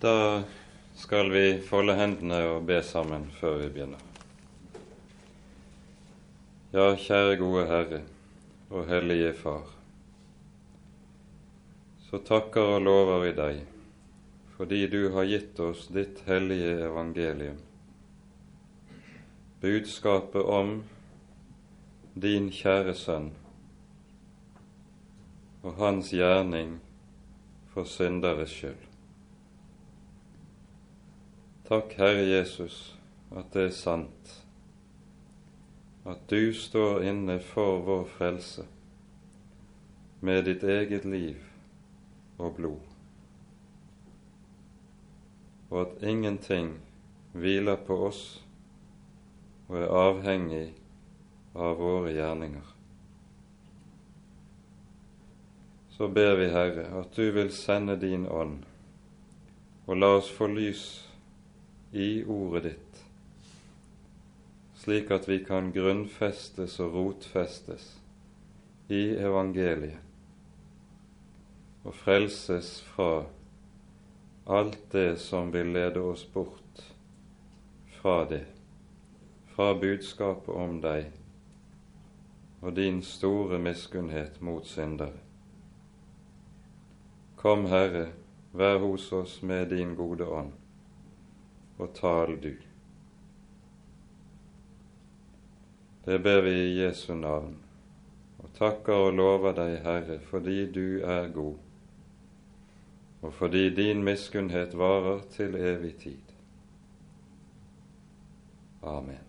Da skal vi folde hendene og be sammen før vi begynner. Ja, kjære gode Herre og Hellige Far. Så takker og lover vi deg fordi du har gitt oss ditt hellige evangelium, budskapet om din kjære Sønn og hans gjerning for synderes skyld. Takk, Herre Jesus, at det er sant, at du står inne for vår frelse med ditt eget liv og blod, og at ingenting hviler på oss og er avhengig av våre gjerninger. Så ber vi, Herre, at du vil sende din ånd og la oss få lys i ordet ditt, slik at vi kan grunnfestes og rotfestes i evangeliet og frelses fra alt det som vil lede oss bort fra det, fra budskapet om deg og din store miskunnhet mot syndere. Kom, Herre, vær hos oss med din gode ånd og tal du. Det ber vi i Jesu navn, og takker og lover deg, Herre, fordi du er god, og fordi din miskunnhet varer til evig tid. Amen.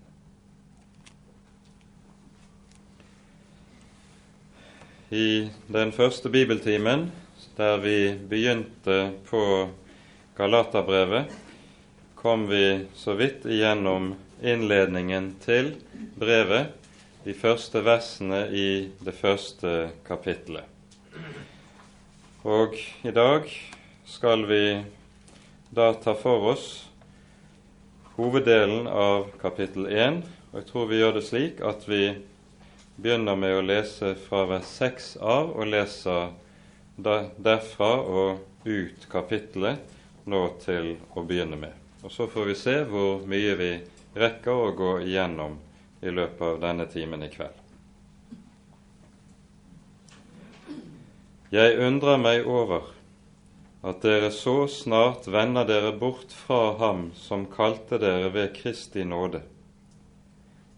I den første bibeltimen, der vi begynte på Galaterbrevet, kom vi så vidt igjennom innledningen til brevet, de første versene i det første kapittelet. Og i dag skal vi da ta for oss hoveddelen av kapittel 1. Og jeg tror vi gjør det slik at vi begynner med å lese fra vers 6 av, og leser derfra og ut kapittelet nå til å begynne med. Og så får vi se hvor mye vi rekker å gå igjennom i løpet av denne timen i kveld. Jeg undrer meg over at dere så snart vender dere bort fra Ham som kalte dere ved Kristi nåde,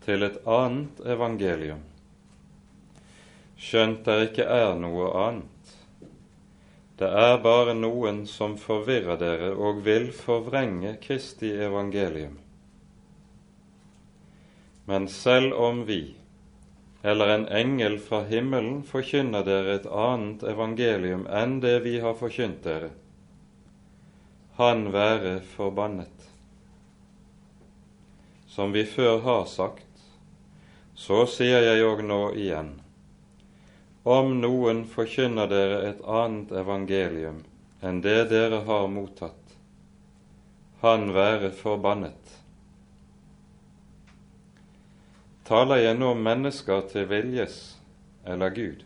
til et annet evangelium, skjønt der ikke er noe annet. Det er bare noen som forvirrer dere og vil forvrenge Kristi evangelium. Men selv om vi, eller en engel fra himmelen, forkynner dere et annet evangelium enn det vi har forkynt dere, han være forbannet. Som vi før har sagt, så sier jeg òg nå igjen om noen forkynner dere et annet evangelium enn det dere har mottatt, han være forbannet. Taler jeg nå mennesker til viljes eller Gud?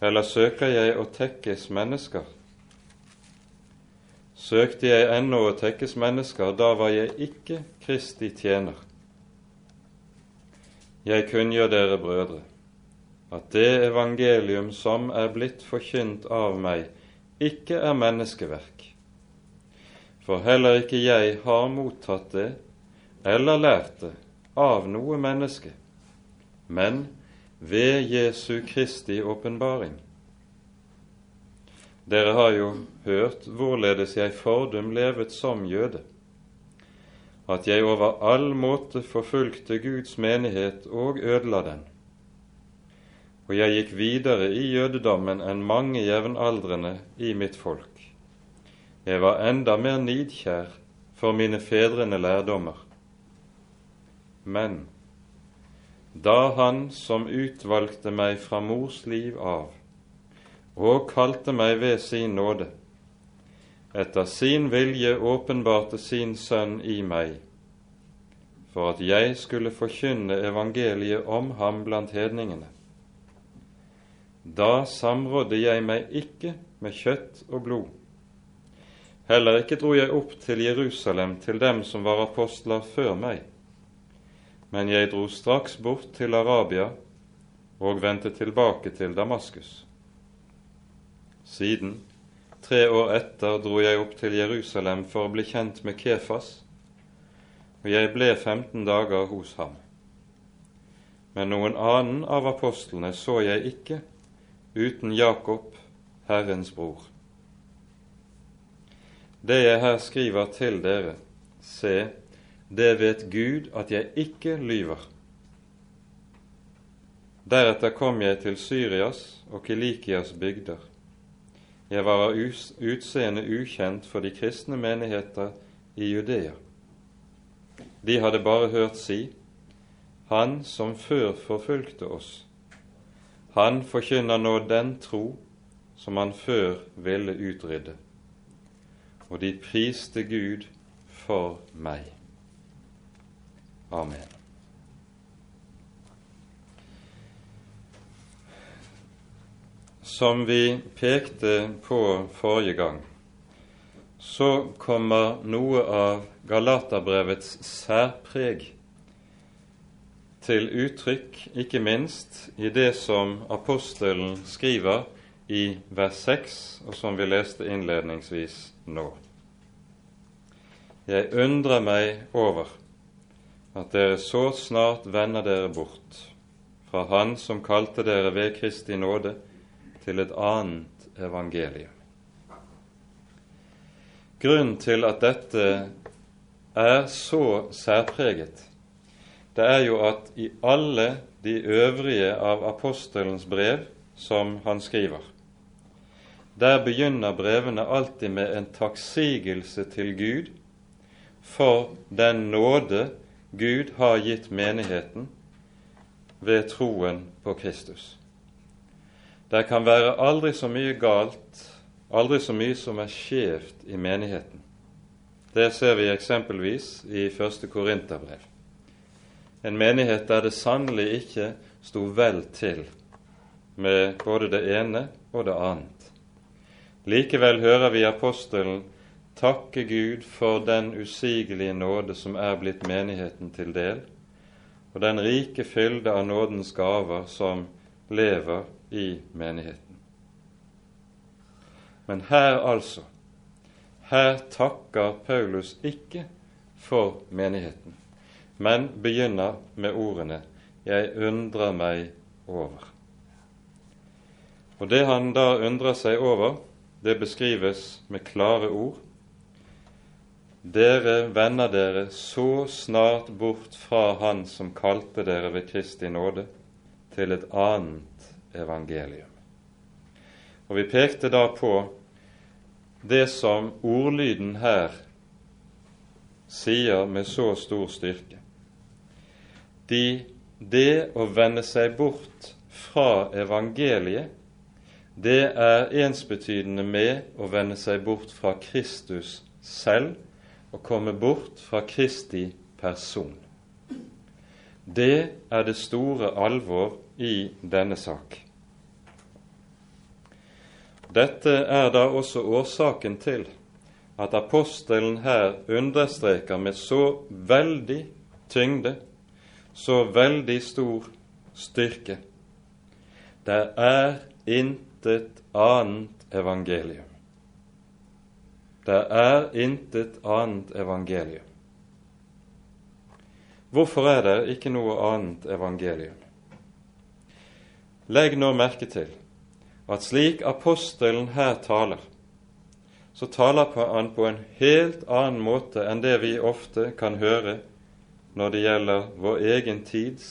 Eller søker jeg å tekkes mennesker? Søkte jeg ennå å tekkes mennesker, da var jeg ikke Kristi tjener. Jeg kunngjør dere, brødre, at det evangelium som er blitt forkynt av meg, ikke er menneskeverk. For heller ikke jeg har mottatt det eller lært det av noe menneske, men ved Jesu Kristi åpenbaring. Dere har jo hørt hvorledes jeg fordum levet som jøde, at jeg over all måte forfulgte Guds menighet og ødela den og jeg gikk videre i jødedommen enn mange jevnaldrende i mitt folk. Jeg var enda mer nidkjær for mine fedrene lærdommer. Men da Han som utvalgte meg fra mors liv av, og kalte meg ved sin nåde, etter sin vilje åpenbarte sin Sønn i meg, for at jeg skulle forkynne evangeliet om ham blant hedningene, da samrådde jeg meg ikke med kjøtt og blod, Heller ikke dro jeg opp til Jerusalem til dem som var apostler før meg, men jeg dro straks bort til Arabia og vendte tilbake til Damaskus. Siden, tre år etter, dro jeg opp til Jerusalem for å bli kjent med Kefas, og jeg ble 15 dager hos ham. Men noen annen av apostlene så jeg ikke uten Jakob, Herrens bror. Det jeg her skriver til dere, se, det vet Gud at jeg ikke lyver. Deretter kom jeg til Syrias og Kilikias bygder. Jeg var av utseende ukjent for de kristne menigheter i Judea. De hadde bare hørt si, Han som før forfulgte oss, han forkynner nå den tro som han før ville utrydde og de priste Gud for meg. Amen. Som vi pekte på forrige gang, så kommer noe av Galaterbrevets særpreg til uttrykk, ikke minst i det som apostelen skriver i vers 6, og som vi leste innledningsvis nå. Jeg undrer meg over at dere så snart vender dere bort fra Han som kalte dere ved Kristi nåde, til et annet evangelium. Grunnen til at dette er så særpreget, det er jo at i alle de øvrige av apostelens brev som han skriver, der begynner brevene alltid med en takksigelse til Gud for den nåde Gud har gitt menigheten ved troen på Kristus. Det kan være aldri så mye galt, aldri så mye som er skjevt i menigheten. Det ser vi eksempelvis i første Korinterbrev. En menighet der det sannelig ikke sto vel til med både det ene og det annet. Likevel hører vi apostelen takke Gud for den usigelige nåde som er blitt menigheten til del, og den rike fylde av nådens gaver som lever i menigheten. Men her altså, her takker Paulus ikke for menigheten, men begynner med ordene 'Jeg undrer meg over'. Og det han da undrer seg over, det beskrives med klare ord. Dere vender dere så snart bort fra Han som kalte dere ved Kristi nåde, til et annet evangelium. Og Vi pekte da på det som ordlyden her sier med så stor styrke. De, det å vende seg bort fra evangeliet det er ensbetydende med å vende seg bort fra Kristus selv og komme bort fra Kristi person. Det er det store alvor i denne sak. Dette er da også årsaken til at apostelen her understreker med så veldig tyngde, så veldig stor styrke. Det er intet annet evangelium. Det er intet annet evangelium. Hvorfor er det ikke noe annet evangelium? Legg nå merke til at slik apostelen her taler, så taler han på en helt annen måte enn det vi ofte kan høre når det gjelder vår egen tids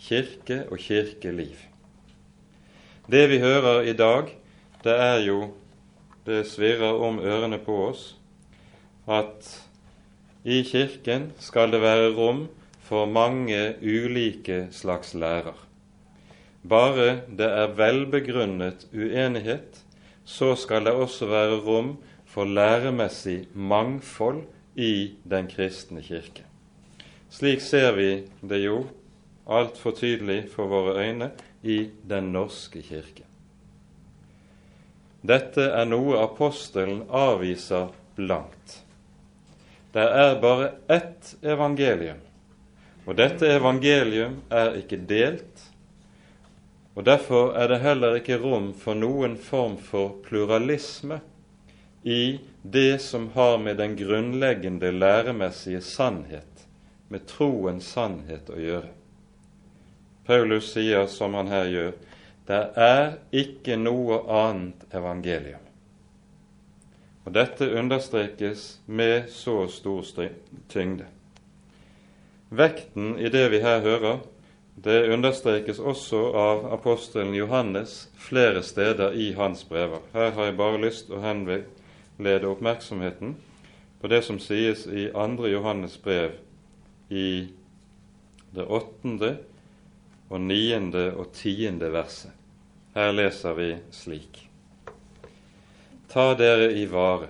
kirke og kirkeliv. Det vi hører i dag, det er jo Det svirrer om ørene på oss at i Kirken skal det være rom for mange ulike slags lærer. Bare det er velbegrunnet uenighet, så skal det også være rom for læremessig mangfold i den kristne kirke. Slik ser vi det jo altfor tydelig for våre øyne i Den norske kirke. Dette er noe apostelen avviser blankt. Det er bare ett evangelium, og dette evangelium er ikke delt, og derfor er det heller ikke rom for noen form for pluralisme i det som har med den grunnleggende læremessige sannhet, med troens sannhet, å gjøre. Paulus sier, som han her gjør, det er ikke noe annet evangelium. Og Dette understrekes med så stor tyngde. Vekten i det vi her hører, det understrekes også av apostelen Johannes flere steder i hans brever. Her har jeg bare lyst å henlede oppmerksomheten på det som sies i 2. Johannes brev i det åttende og niende og tiende verset. Her leser vi slik.: Ta dere i vare,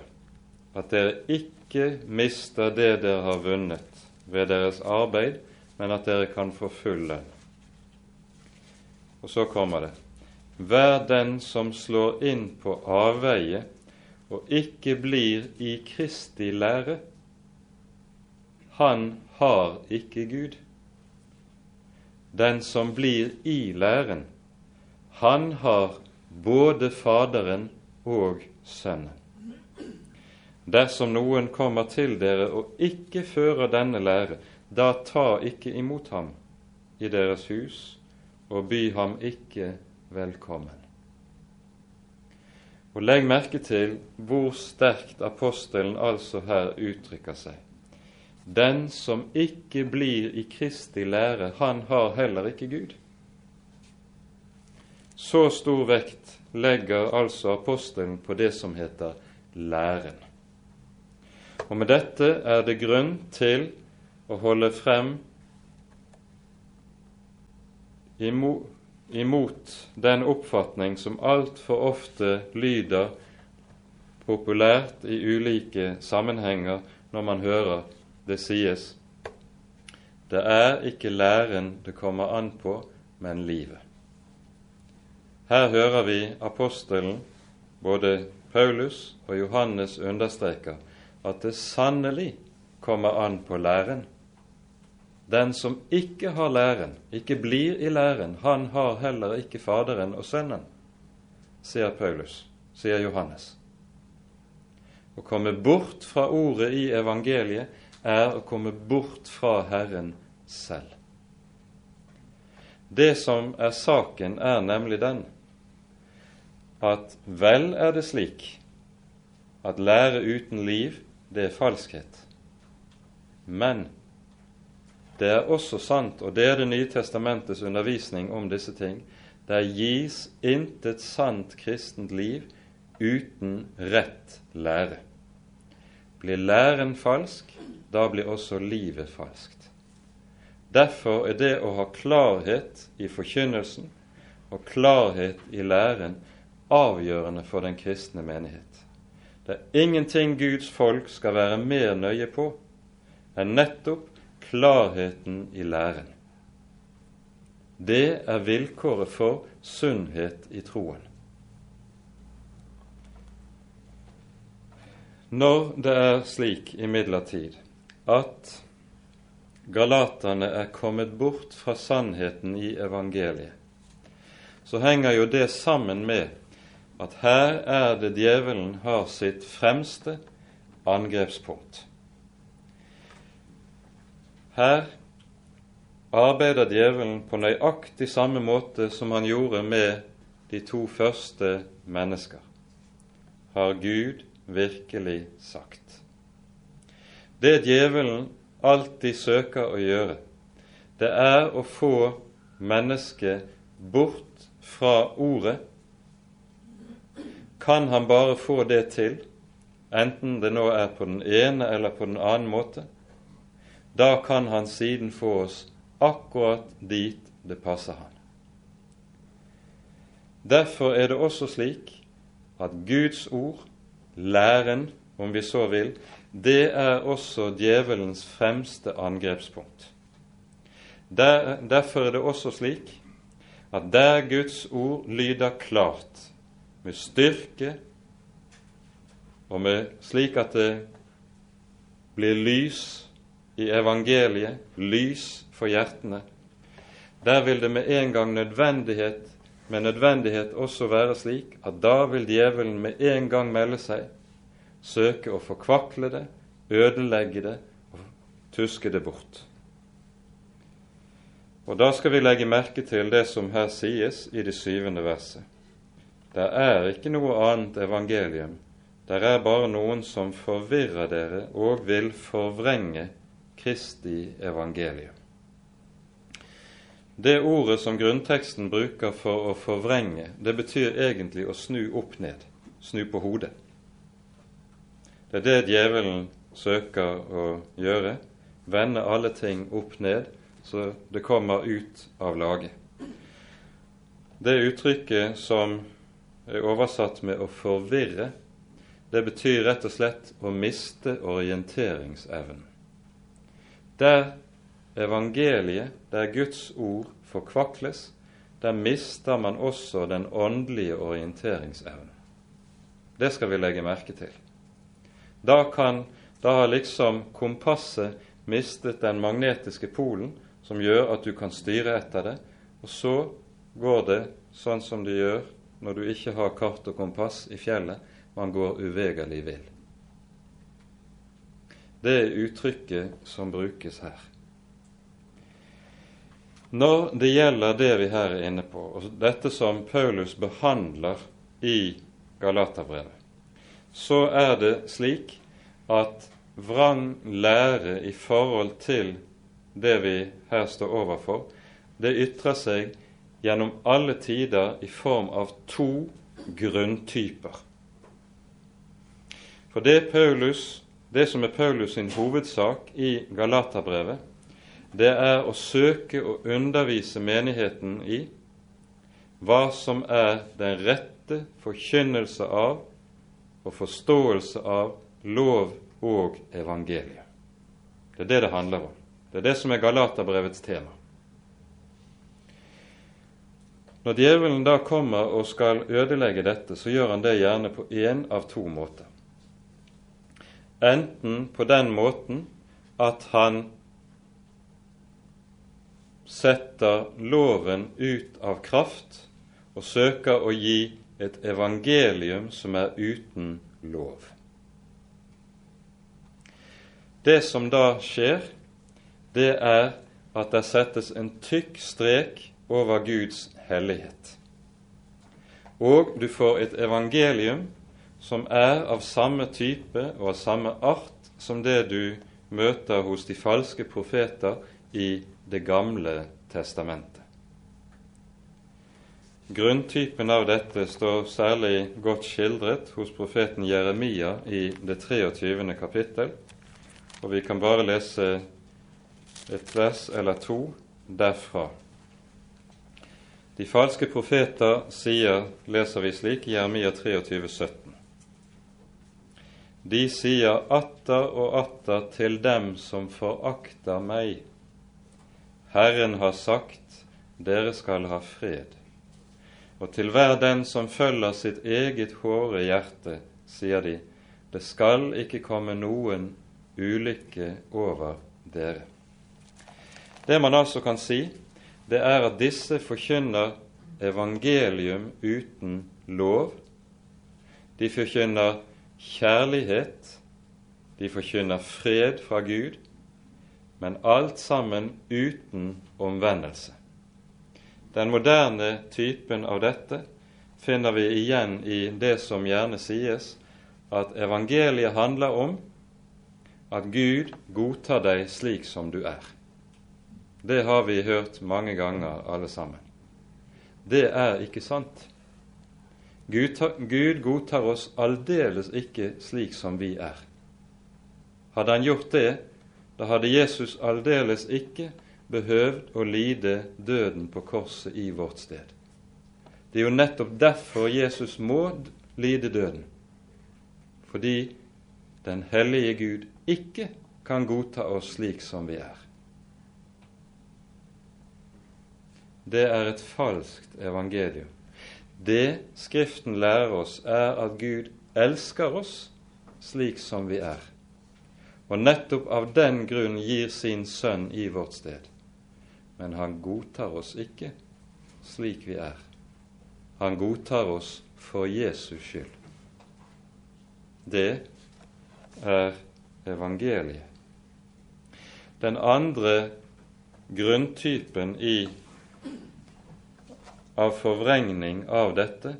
at dere ikke mister det dere har vunnet ved deres arbeid, men at dere kan få full lønn. Og så kommer det. Vær den som slår inn på avveie og ikke blir i Kristi lære, han har ikke Gud. Den som blir i læren, han har både Faderen og Sønnen. Dersom noen kommer til dere og ikke fører denne lære, da ta ikke imot ham i deres hus og by ham ikke velkommen. Og Legg merke til hvor sterkt apostelen altså her uttrykker seg. Den som ikke blir i Kristi lære, han har heller ikke Gud. Så stor vekt legger altså apostelen på det som heter læren. Og med dette er det grunn til å holde frem imot den oppfatning som altfor ofte lyder populært i ulike sammenhenger når man hører det sies det er ikke læren det kommer an på, men livet. Her hører vi apostelen, både Paulus og Johannes, understreker at det sannelig kommer an på læren. Den som ikke har læren, ikke blir i læren, han har heller ikke Faderen og Sønnen, sier Paulus, sier Johannes. Å komme bort fra ordet i evangeliet er å komme bort fra Herren selv. Det som er saken, er nemlig den at vel er det slik at lære uten liv, det er falskhet. Men det er også sant, og det er Det nye testamentets undervisning om disse ting, der gis intet sant kristent liv uten rett lære. Blir læren falsk, da blir også livet falskt. Derfor er det å ha klarhet i forkynnelsen og klarhet i læren avgjørende for den kristne menighet. Det er ingenting Guds folk skal være mer nøye på enn nettopp klarheten i læren. Det er vilkåret for sunnhet i troen. Når det er slik imidlertid at galaterne er kommet bort fra sannheten i evangeliet, så henger jo det sammen med at her er det djevelen har sitt fremste angrepspunkt. Her arbeider djevelen på nøyaktig samme måte som han gjorde med de to første mennesker, har Gud virkelig sagt. Det djevelen alltid søker å gjøre, det er å få mennesket bort fra ordet. Kan han bare få det til, enten det nå er på den ene eller på den annen måte, da kan han siden få oss akkurat dit det passer han. Derfor er det også slik at Guds ord, læren, om vi så vil, det er også djevelens fremste angrepspunkt. Der, derfor er det også slik at der Guds ord lyder klart, med styrke og med, slik at det blir lys i evangeliet, lys for hjertene, der vil det med en gang nødvendighet, med nødvendighet også være slik at da vil djevelen med en gang melde seg, søke å forkvakle det, ødelegge det og tuske det bort. Og da skal vi legge merke til det som her sies i det syvende verset. Det er ikke noe annet evangelium. Det er bare noen som forvirrer dere og vil forvrenge Kristi evangelium. Det ordet som grunnteksten bruker for å forvrenge, det betyr egentlig å snu opp ned, snu på hodet. Det er det djevelen søker å gjøre, vende alle ting opp ned så det kommer ut av lage. Det uttrykket som er oversatt med 'å forvirre', det betyr rett og slett å miste orienteringsevnen. Der evangeliet, der Guds ord forkvakles, der mister man også den åndelige orienteringsevnen. Det skal vi legge merke til. Da, kan, da har liksom kompasset mistet den magnetiske polen som gjør at du kan styre etter det. Og så går det sånn som det gjør når du ikke har kart og kompass i fjellet. Man går uvegerlig vill. Det er uttrykket som brukes her. Når det gjelder det vi her er inne på, og dette som Paulus behandler i Galaterbrevet, så er det slik at vrang lære i forhold til det vi her står overfor, det ytrer seg gjennom alle tider i form av to grunntyper. For det, Paulus, det som er Paulus sin hovedsak i Galaterbrevet, det er å søke å undervise menigheten i hva som er den rette forkynnelse av og forståelse av lov og evangeliet. Det er det det handler om. Det er det som er Galaterbrevets tema. Når djevelen da kommer og skal ødelegge dette, så gjør han det gjerne på én av to måter. Enten på den måten at han setter loven ut av kraft og søker å gi et evangelium som er uten lov. Det som da skjer, det er at det settes en tykk strek over Guds hellighet. Og du får et evangelium som er av samme type og av samme art som det du møter hos de falske profeter i Det gamle testamentet. Grunntypen av dette står særlig godt skildret hos profeten Jeremia i det 23. kapittel, og vi kan bare lese et vers eller to derfra. De falske profeter sier, leser vi slik i Jeremia 23, 17. De sier atter og atter til dem som forakter meg. Herren har sagt, dere skal ha fred. Og til hver den som følger sitt eget håre hjerte, sier de, det skal ikke komme noen ulykke over dere. Det man altså kan si, det er at disse forkynner evangelium uten lov. De forkynner kjærlighet, de forkynner fred fra Gud, men alt sammen uten omvendelse. Den moderne typen av dette finner vi igjen i det som gjerne sies, at evangeliet handler om at Gud godtar deg slik som du er. Det har vi hørt mange ganger, alle sammen. Det er ikke sant. Gud, Gud godtar oss aldeles ikke slik som vi er. Hadde han gjort det, da hadde Jesus aldeles ikke behøvd å lide døden på korset i vårt sted. Det er jo nettopp derfor Jesus må lide døden. Fordi den hellige Gud ikke kan godta oss slik som vi er. det er et falskt evangelium. Det Skriften lærer oss, er at Gud elsker oss slik som vi er, og nettopp av den grunn gir sin sønn i vårt sted. Men han godtar oss ikke slik vi er. Han godtar oss for Jesus skyld. Det er evangeliet. Den andre grunntypen i, av forvrengning av dette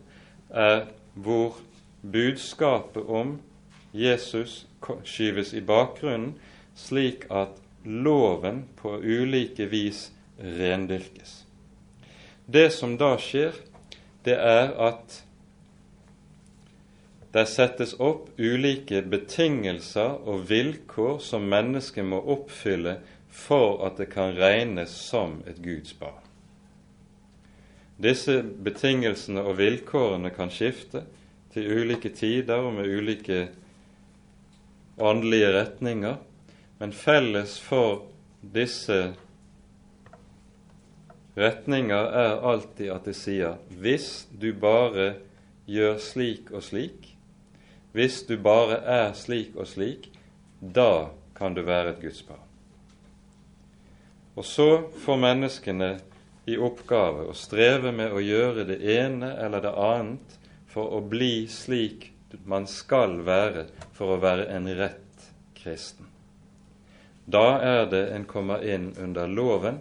er hvor budskapet om Jesus skyves i bakgrunnen, slik at loven på ulike vis rendyrkes. Det som da skjer, det er at det settes opp ulike betingelser og vilkår som mennesket må oppfylle for at det kan regnes som et Guds barn. Disse betingelsene og vilkårene kan skifte til ulike tider og med ulike åndelige retninger, men felles for disse retninger er alltid at det sier hvis du bare gjør slik og slik, hvis du bare er slik og slik, da kan du være et Guds barn. Og så får menneskene i oppgave å streve med å gjøre det ene eller det annet for å bli slik man skal være for å være en rett kristen. Da er det en kommer inn under loven.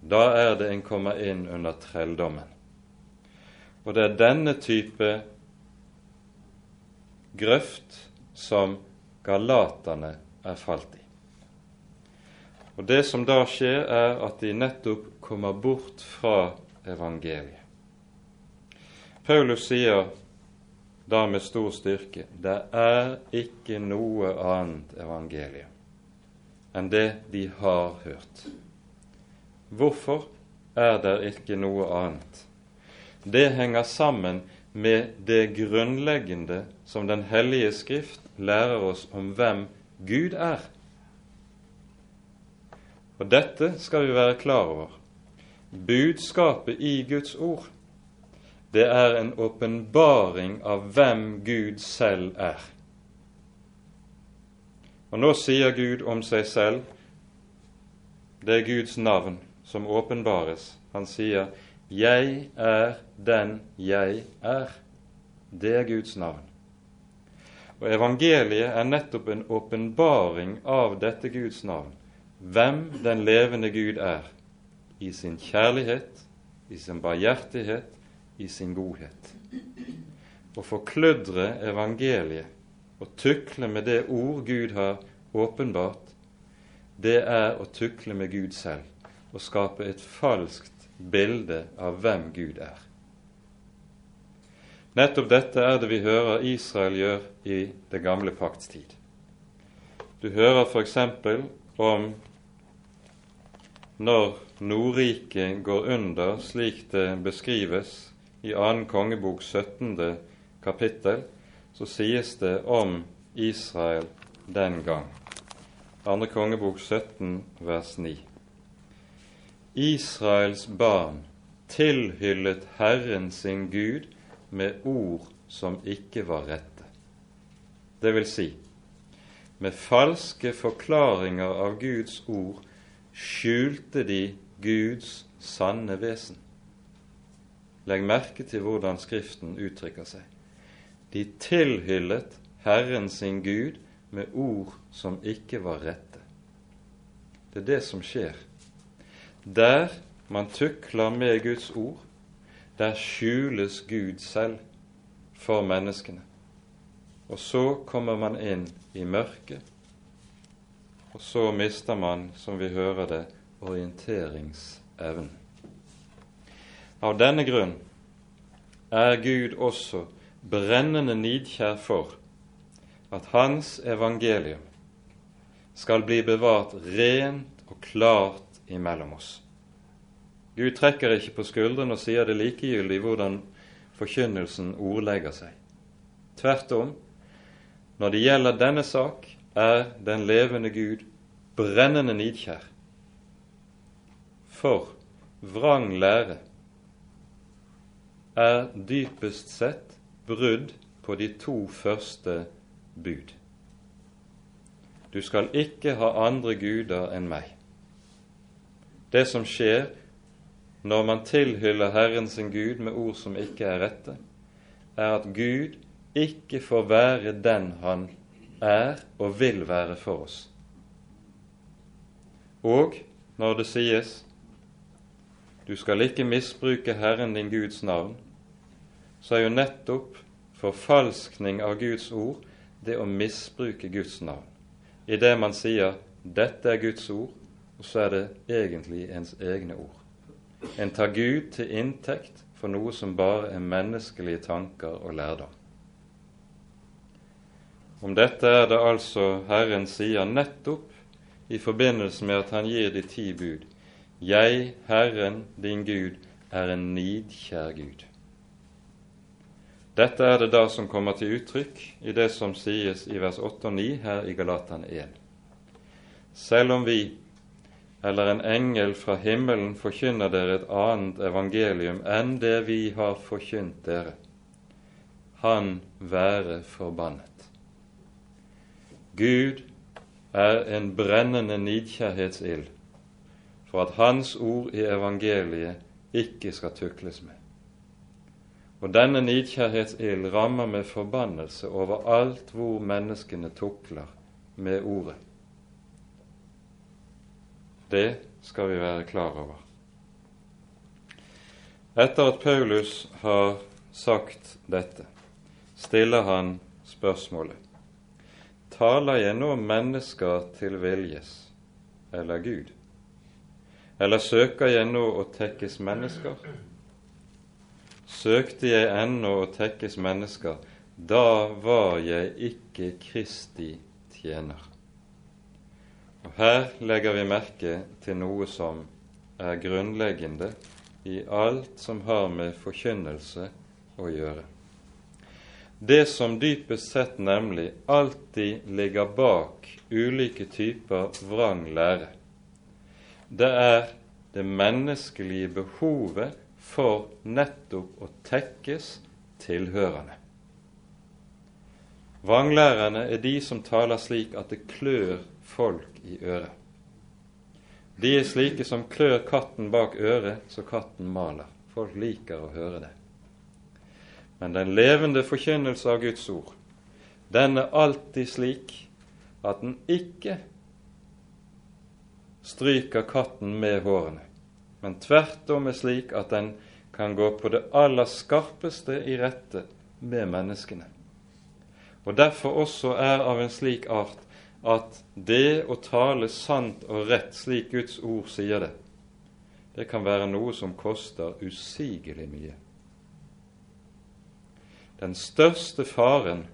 Da er det en kommer inn under trelldommen. Og det er denne type grøft som galaterne er falt i. Og Det som da skjer, er at de nettopp kommer bort fra evangeliet. Paulus sier da med stor styrke det er ikke noe annet evangelium enn det de har hørt. Hvorfor er det ikke noe annet? Det henger sammen med det grunnleggende som Den hellige Skrift lærer oss om hvem Gud er. Og dette skal vi være klar over. Budskapet i Guds ord, det er en åpenbaring av hvem Gud selv er. Og nå sier Gud om seg selv det er Guds navn som åpenbares. Han sier 'Jeg er den jeg er'. Det er Guds navn. Og Evangeliet er nettopp en åpenbaring av dette Guds navn, hvem den levende Gud er, i sin kjærlighet, i sin barhjertighet, i sin godhet. Å forkludre evangeliet og tukle med det ord Gud har åpenbart, det er å tukle med Gud selv og skape et falskt bilde av hvem Gud er. Nettopp dette er det vi hører Israel gjør i det gamle pakts tid. Du hører f.eks. om når Nordriket går under, slik det beskrives i 2. kongebok 17. kapittel, så sies det om Israel den gang. 2. kongebok 17, vers 9. Israels barn tilhyllet Herren sin Gud med ord som ikke var rette. Det vil si, med falske forklaringer av Guds ord skjulte de Guds sanne vesen. Legg merke til hvordan Skriften uttrykker seg. De tilhyllet Herren sin Gud med ord som ikke var rette. Det er det som skjer der man tukler med Guds ord, der skjules Gud selv for menneskene. Og så kommer man inn i mørket, og så mister man, som vi hører det, orienteringsevnen. Av denne grunn er Gud også brennende nidkjær for at Hans evangelium skal bli bevart rent og klart imellom oss. Gud trekker ikke på skuldrene og sier det likegyldig hvordan forkynnelsen ordlegger seg. Tvert om, når det gjelder denne sak, er den levende Gud brennende nidkjær. For vrang lære er dypest sett brudd på de to første bud. Du skal ikke ha andre guder enn meg. Det som skjer når man tilhyller Herren sin Gud med ord som ikke er rette, er at Gud ikke får være den han er og vil være for oss. Og når det sies du skal ikke misbruke Herren din Guds navn, så er jo nettopp forfalskning av Guds ord det å misbruke Guds navn i det man sier 'dette er Guds ord', og så er det egentlig ens egne ord. En tar Gud til inntekt for noe som bare er menneskelige tanker og lærdom. Om dette er det altså Herren sier nettopp i forbindelse med at han gir de ti bud. Jeg, Herren din Gud, er en nidkjær Gud. Dette er det da som kommer til uttrykk i det som sies i vers 8 og 9 her i Galatan 1. Selv om vi eller en engel fra himmelen forkynner dere et annet evangelium enn det vi har forkynt dere, han være forbannet. Gud er en brennende nidkjærhetsild for at Hans ord i evangeliet ikke skal tukles med. Og denne nidkjærhetsild rammer med forbannelse over alt hvor menneskene tukler med ordet. Det skal vi være klar over. Etter at Paulus har sagt dette, stiller han spørsmålet Taler jeg nå mennesker til viljes, eller Gud? Eller søker jeg nå å tekkes mennesker? Søkte jeg ennå å tekkes mennesker, da var jeg ikke Kristi tjener. Og Her legger vi merke til noe som er grunnleggende i alt som har med forkynnelse å gjøre. Det som dypest sett nemlig alltid ligger bak ulike typer vrang lære, det er det menneskelige behovet for nettopp å tekkes tilhørende. Vranglærerne er de som taler slik at det klør folk i øret. De er slike som klør katten bak øret så katten maler. Folk liker å høre det. Men den levende forkynnelse av Guds ord, den er alltid slik at den ikke stryker katten med hårene, men tvert om er slik at den kan gå på det aller skarpeste i rette med menneskene. Og derfor også er av en slik art at det å tale sant og rett slik Guds ord sier det, det kan være noe som koster usigelig mye. Den største faren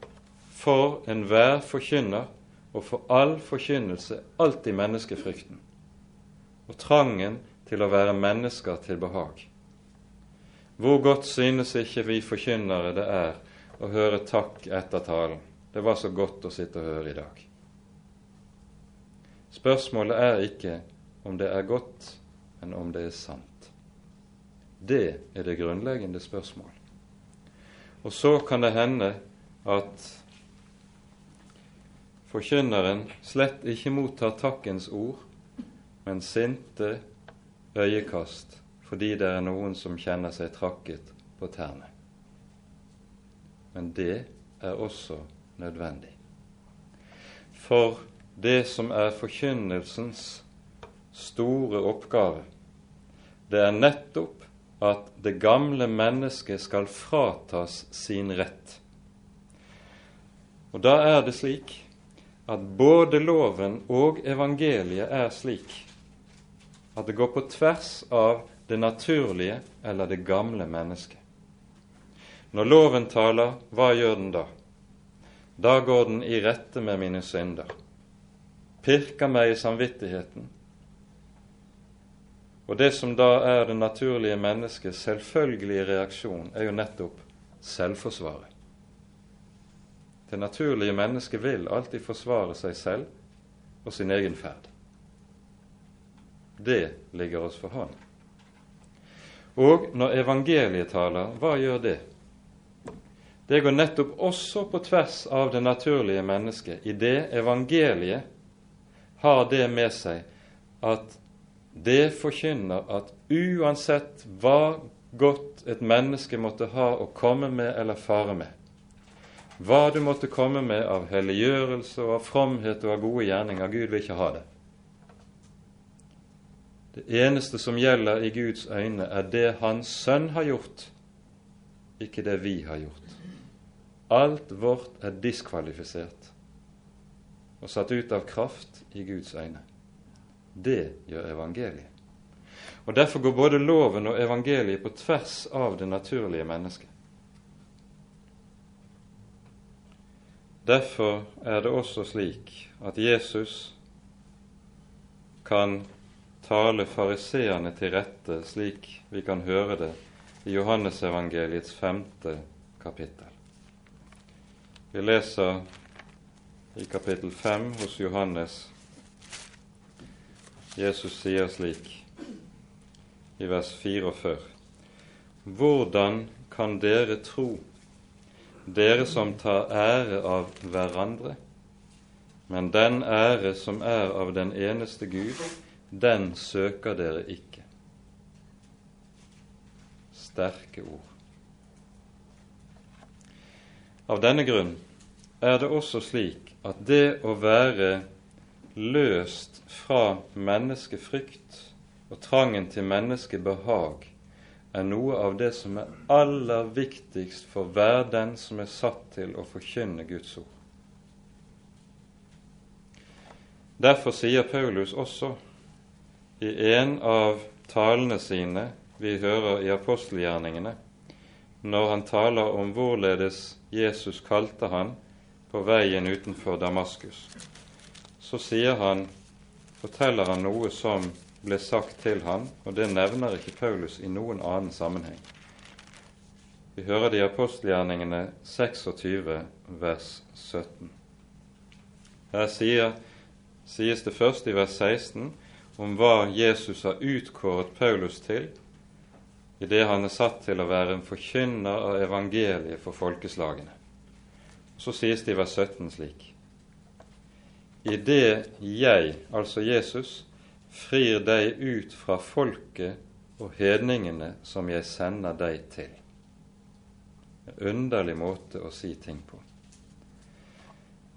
for enhver forkynner og for all forkynnelse alltid menneskefrykten og trangen til å være mennesker til behag. Hvor godt synes ikke vi forkynnere det er å høre takk etter talen. Det var så godt å sitte og høre i dag. Spørsmålet er ikke om det er godt, men om det er sant. Det er det grunnleggende spørsmål. Og så kan det hende at forkynneren slett ikke mottar takkens ord, men sinte øyekast fordi det er noen som kjenner seg trakket på tærne. Men det er også nødvendig. For det som er forkynnelsens store oppgave, det er nettopp at det gamle mennesket skal fratas sin rett. Og da er det slik at både loven og evangeliet er slik at det går på tvers av det naturlige eller det gamle mennesket. Når loven taler, hva gjør den da? Da går den i rette med mine synder, pirker meg i samvittigheten. Og det som da er det naturlige menneskets selvfølgelige reaksjon, er jo nettopp selvforsvaret. Det naturlige mennesket vil alltid forsvare seg selv og sin egen ferd. Det ligger oss for hånd. Og når evangeliet taler, hva gjør det? det går nettopp også på tvers av det naturlige mennesket, i det evangeliet har det med seg at det forkynner at uansett hva godt et menneske måtte ha å komme med eller fare med, hva du måtte komme med av helliggjørelse og av fromhet og av gode gjerninger, Gud vil ikke ha det. Det eneste som gjelder i Guds øyne, er det Hans Sønn har gjort, ikke det vi har gjort. Alt vårt er diskvalifisert og satt ut av kraft i Guds øyne. Det gjør evangeliet. Og Derfor går både loven og evangeliet på tvers av det naturlige mennesket. Derfor er det også slik at Jesus kan tale fariseerne til rette, slik vi kan høre det i Johannesevangeliets femte kapittel. Vi leser i kapittel fem hos Johannes. Jesus sier slik i vers 44.: Hvordan kan dere tro, dere som tar ære av hverandre, men den ære som er av den eneste Gud, den søker dere ikke. Sterke ord. Av denne grunn er det også slik at det å være løst fra menneskefrykt og trangen til menneskebehag er noe av det som er aller viktigst for hver den som er satt til å forkynne Guds ord. Derfor sier Paulus også i en av talene sine vi hører i apostelgjerningene, når han taler om hvorledes Jesus kalte han på veien utenfor Damaskus, så sier han, forteller han noe som ble sagt til han, og det nevner ikke Paulus i noen annen sammenheng. Vi hører det i apostelgjerningene 26, vers 17. Her sier, sies det først i vers 16 om hva Jesus har utkåret Paulus til i det han er satt til å være en forkynner av evangeliet for folkeslagene. Så sies det i vers 17 slik I det jeg, altså Jesus, frir deg ut fra folket og hedningene som jeg sender deg til. En underlig måte å si ting på.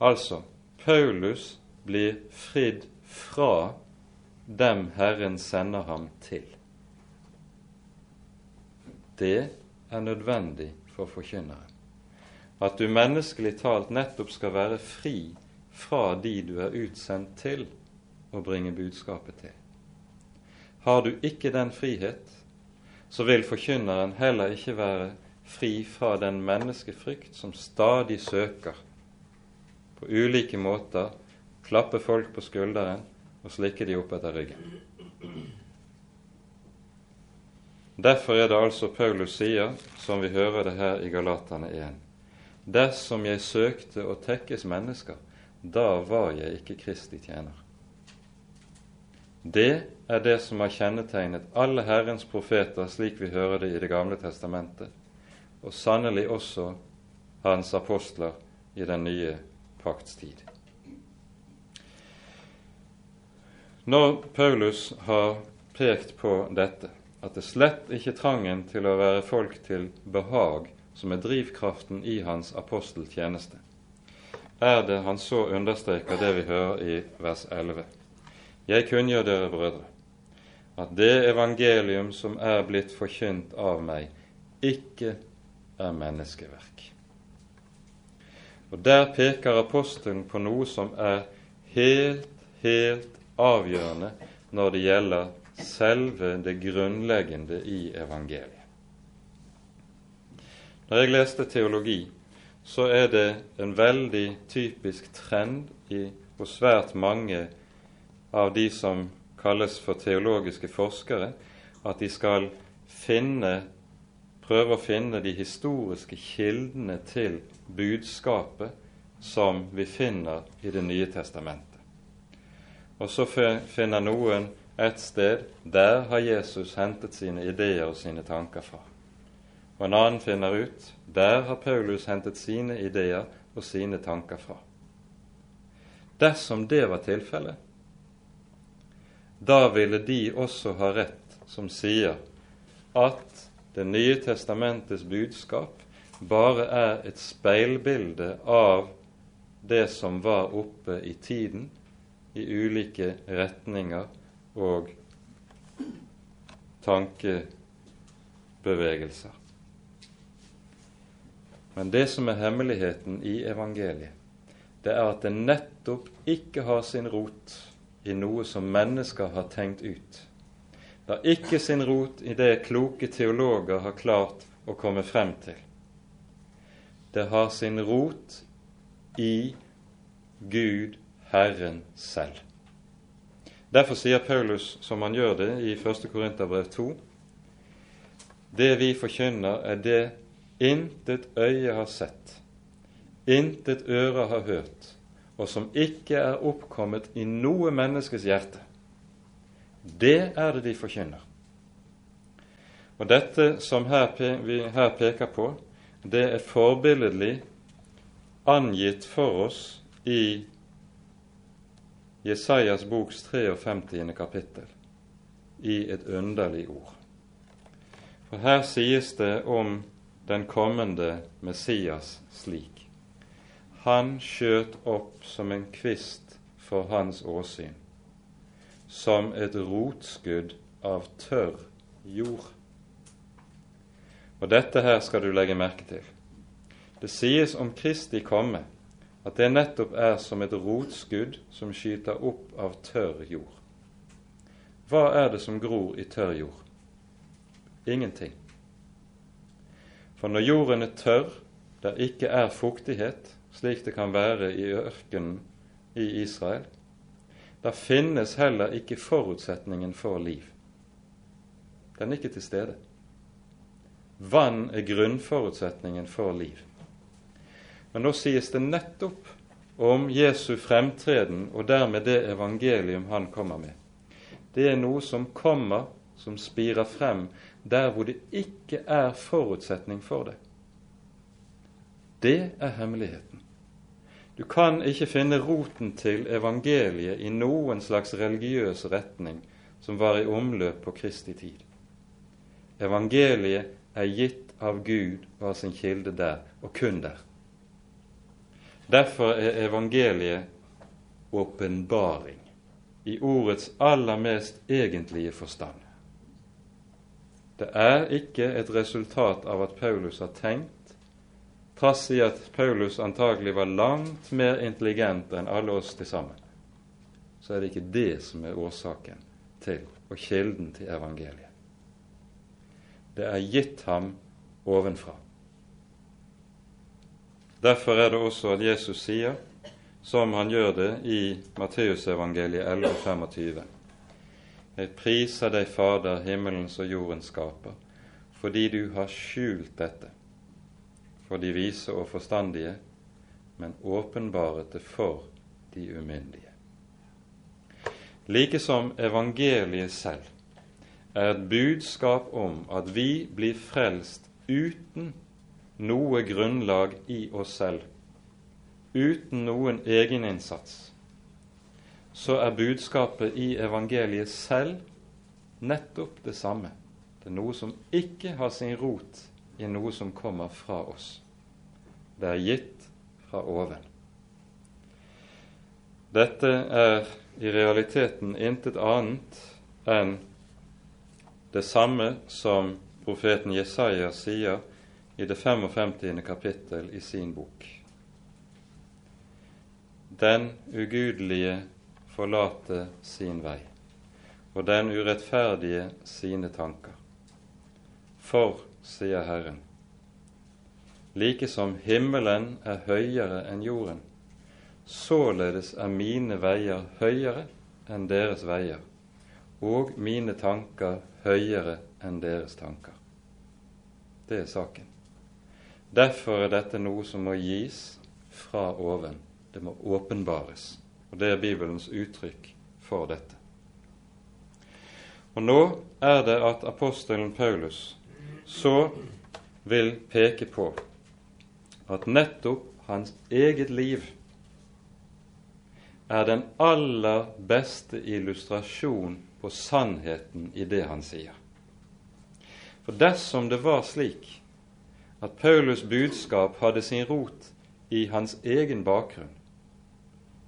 Altså, Paulus blir fridd fra dem Herren sender ham til. Det er nødvendig for forkynneren. At du menneskelig talt nettopp skal være fri fra de du er utsendt til å bringe budskapet til. Har du ikke den frihet, så vil forkynneren heller ikke være fri fra den menneskefrykt som stadig søker på ulike måter klappe folk på skulderen og slikke de opp etter ryggen. Derfor er det altså Paulus sier, som vi hører det her i Galatane 1.: Dersom jeg søkte å tekkes mennesker, da var jeg ikke Kristi tjener. Det er det som har kjennetegnet alle Herrens profeter, slik vi hører det i Det gamle testamentet, og sannelig også hans apostler i den nye pakts tid. Når Paulus har pekt på dette, at det slett ikke trangen til å være folk til behag som er drivkraften i hans aposteltjeneste, er det han så understreker det vi hører i vers 11. Jeg kunngjør dere, brødre, at det evangelium som er blitt forkynt av meg, ikke er menneskeverk. Og Der peker apostelen på noe som er helt, helt avgjørende når det gjelder selve det grunnleggende i evangeliet. Når jeg leste teologi, så er det en veldig typisk trend i, hos svært mange av de som kalles for teologiske forskere, at de skal finne, prøve å finne de historiske kildene til budskapet som vi finner i Det nye testamentet. Og så finner noen et sted der har Jesus hentet sine ideer og sine tanker fra. Og en annen finner ut der har Paulus hentet sine ideer og sine tanker fra. Dersom det var tilfellet, da ville de også ha rett som sier at Det nye testamentets budskap bare er et speilbilde av det som var oppe i tiden, i ulike retninger og tankebevegelser. Men det som er hemmeligheten i evangeliet, det er at det nettopp ikke har sin rot i noe som mennesker har tenkt ut. Det har ikke sin rot i det kloke teologer har klart å komme frem til. Det har sin rot i Gud, Herren selv. Derfor sier Paulus, som han gjør det i 1. Korinterbrev 2, det vi forkynner, er det intet øye har sett, intet øre har hørt, og som ikke er oppkommet i noe menneskes hjerte. Det er det de forkynner. Og dette som her, vi her peker på, det er forbilledlig angitt for oss i Jesajas boks 53. kapittel i et underlig ord. For her sies det om den kommende Messias slik. Han skjøt opp som en kvist for hans åsyn, som et rotskudd av tørr jord. Og dette her skal du legge merke til. Det sies om Kristi komme at det nettopp er som et rotskudd som skyter opp av tørr jord. Hva er det som gror i tørr jord? Ingenting. For når jorden er tørr, der ikke er fuktighet, slik det kan være i ørkenen i Israel, der finnes heller ikke forutsetningen for liv. Den er ikke til stede. Vann er grunnforutsetningen for liv. Men nå sies det nettopp om Jesu fremtreden og dermed det evangelium han kommer med. Det er noe som kommer, som spirer frem der hvor det ikke er forutsetning for det. Det er hemmeligheten. Du kan ikke finne roten til evangeliet i noen slags religiøs retning som var i omløp på Kristi tid. Evangeliet er gitt av Gud og har sin kilde der, og kun der. Derfor er evangeliet åpenbaring i ordets aller mest egentlige forstand. Det er ikke et resultat av at Paulus har tenkt, trass i at Paulus antagelig var langt mer intelligent enn alle oss til sammen. Så er det ikke det som er årsaken til og kilden til evangeliet. Det er gitt ham ovenfra. Derfor er det også at Jesus sier, som han gjør det i Matteusevangeliet 11,25.: jeg priser deg, Fader, himmelens og jordens skaper, fordi du har skjult dette for de vise og forstandige, men åpenbaret det for de umyndige. Likesom evangeliet selv er et budskap om at vi blir frelst uten noe grunnlag i oss selv, uten noen egeninnsats så er budskapet i evangeliet selv nettopp det samme. Det er noe som ikke har sin rot i noe som kommer fra oss. Det er gitt fra oven. Dette er i realiteten intet annet enn det samme som profeten Jesaja sier i det 55. kapittel i sin bok. Den ugudelige forlate sin vei, og den urettferdige sine tanker. For, sier Herren, like som himmelen er høyere enn jorden, således er mine veier høyere enn deres veier, og mine tanker høyere enn deres tanker. Det er saken. Derfor er dette noe som må gis fra oven. Det må åpenbares. Og Det er Bibelens uttrykk for dette. Og nå er det at apostelen Paulus så vil peke på at nettopp hans eget liv er den aller beste illustrasjon på sannheten i det han sier. For dersom det var slik at Paulus' budskap hadde sin rot i hans egen bakgrunn,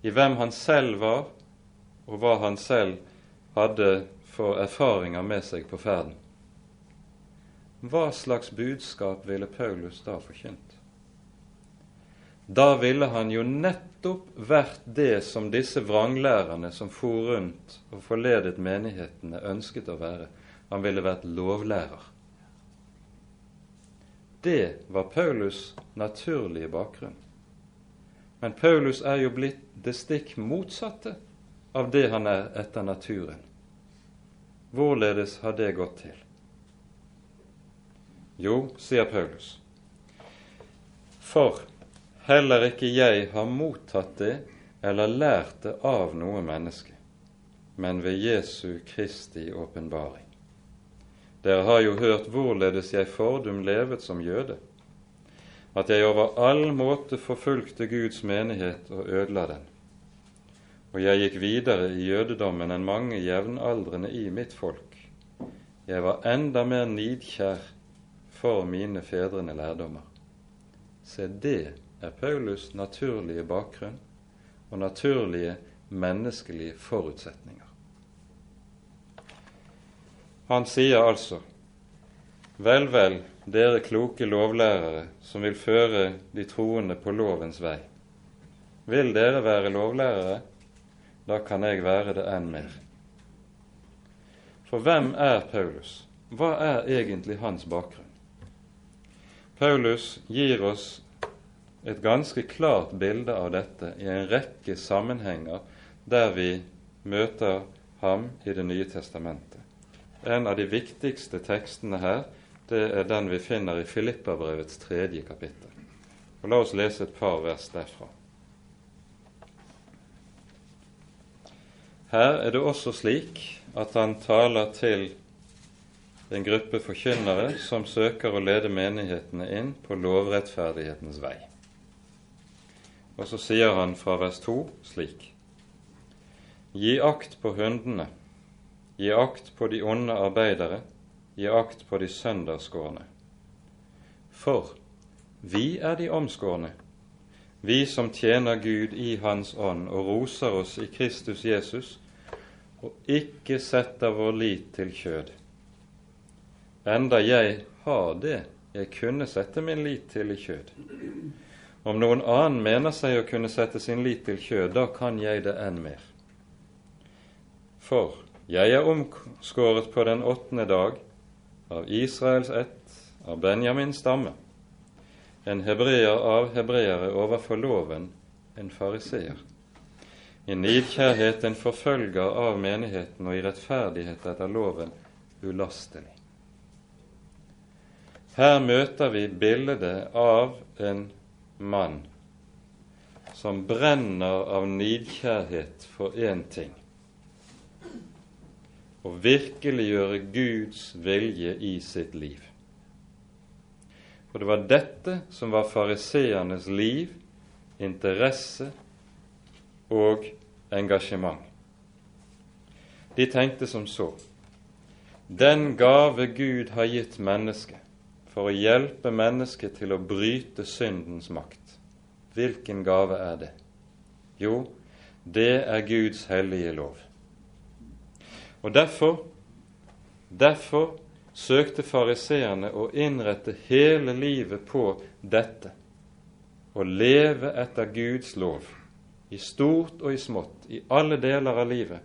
i hvem han selv var, og hva han selv hadde for erfaringer med seg på ferden, hva slags budskap ville Paulus da forkynt? Da ville han jo nettopp vært det som disse vranglærerne som for rundt og forledet menighetene, ønsket å være. Han ville vært lovlærer. Det var Paulus' naturlige bakgrunn. Men Paulus er jo blitt det stikk motsatte av det han er etter naturen. Hvorledes har det gått til? Jo, sier Paulus, for heller ikke jeg har mottatt det eller lært det av noe menneske, men ved Jesu Kristi åpenbaring. Dere har jo hørt hvorledes jeg fordum levet som jøde, at jeg over all måte forfulgte Guds menighet og ødela den. Og jeg gikk videre i jødedommen enn mange jevnaldrende i mitt folk. Jeg var enda mer nidkjær for mine fedrene lærdommer. Se, det er Paulus' naturlige bakgrunn og naturlige menneskelige forutsetninger. Han sier altså Vel, vel, dere kloke lovlærere som vil føre de troende på lovens vei. Vil dere være lovlærere? Da kan jeg være det enn mer. For hvem er Paulus? Hva er egentlig hans bakgrunn? Paulus gir oss et ganske klart bilde av dette i en rekke sammenhenger der vi møter ham i Det nye testamentet. En av de viktigste tekstene her det er den vi finner i Filippabrevets tredje kapittel. Og La oss lese et par vers derfra. Her er det også slik at han taler til en gruppe forkynnere som søker å lede menighetene inn på lovrettferdighetens vei. Og så sier han fra vers 2 slik.: Gi akt på hundene Gi akt på de onde arbeidere, gi akt på de søndagsskårne. For vi er de omskårne, vi som tjener Gud i Hans ånd og roser oss i Kristus Jesus, og ikke setter vår lit til kjød. Enda jeg har det jeg kunne sette min lit til i kjød. Om noen annen mener seg å kunne sette sin lit til kjød, da kan jeg det enn mer. For jeg er omskåret på den åttende dag av Israels ett, av Benjamins stamme, en hebreer av hebreere overfor loven, en fariseer. I nidkjærhet en forfølger av menigheten og i rettferdighet etter loven ulastelig. Her møter vi bildet av en mann som brenner av nidkjærhet for én ting å virkeliggjøre Guds vilje i sitt liv. For det var dette som var fariseernes liv, interesse og engasjement. De tenkte som så den gave Gud har gitt mennesket for å hjelpe mennesket til å bryte syndens makt, hvilken gave er det? Jo, det er Guds hellige lov. Og derfor, derfor søkte fariseerne å innrette hele livet på dette, å leve etter Guds lov, i stort og i smått, i alle deler av livet.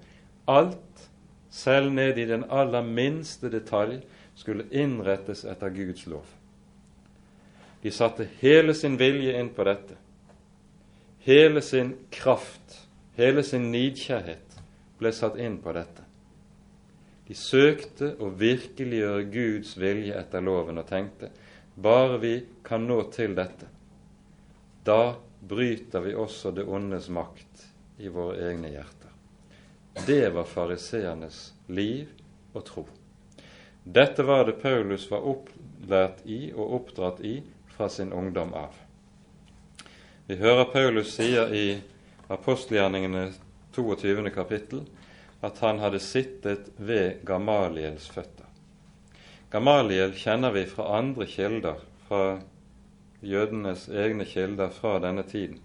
Alt, selv ned i den aller minste detalj, skulle innrettes etter Guds lov. De satte hele sin vilje inn på dette. Hele sin kraft, hele sin nidkjærhet ble satt inn på dette. De søkte å virkeliggjøre Guds vilje etter loven og tenkte bare vi kan nå til dette, da bryter vi også det ondes makt i våre egne hjerter. Det var fariseernes liv og tro. Dette var det Paulus var opplært i og oppdratt i fra sin ungdom av. Vi hører Paulus sier i apostelgjerningene 22. kapittel at han hadde sittet ved Gamaliels føtter. Gamaliel kjenner vi fra andre kilder, fra jødenes egne kilder fra denne tiden.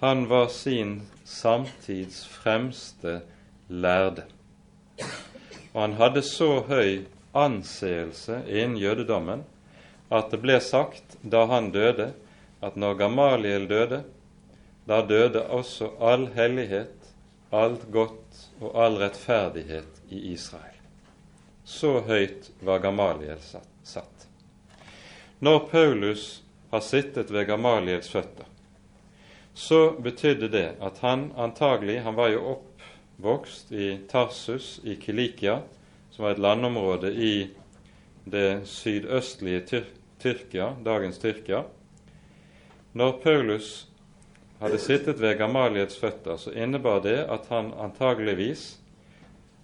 Han var sin samtids fremste lærde. Og han hadde så høy anseelse innen jødedommen at det ble sagt da han døde, at når Gamaliel døde, da døde også all hellighet, alt godt og all rettferdighet i Israel. Så høyt var Gamaliel satt. Når Paulus har sittet ved Gamaliels føtter, så betydde det at han antagelig Han var jo oppvokst i Tarsus i Kilikia, som var et landområde i det sydøstlige Tyr Tyrkia, dagens Tyrkia. Når Paulus hadde sittet ved Gamaliets føtter, så innebar det at han antageligvis,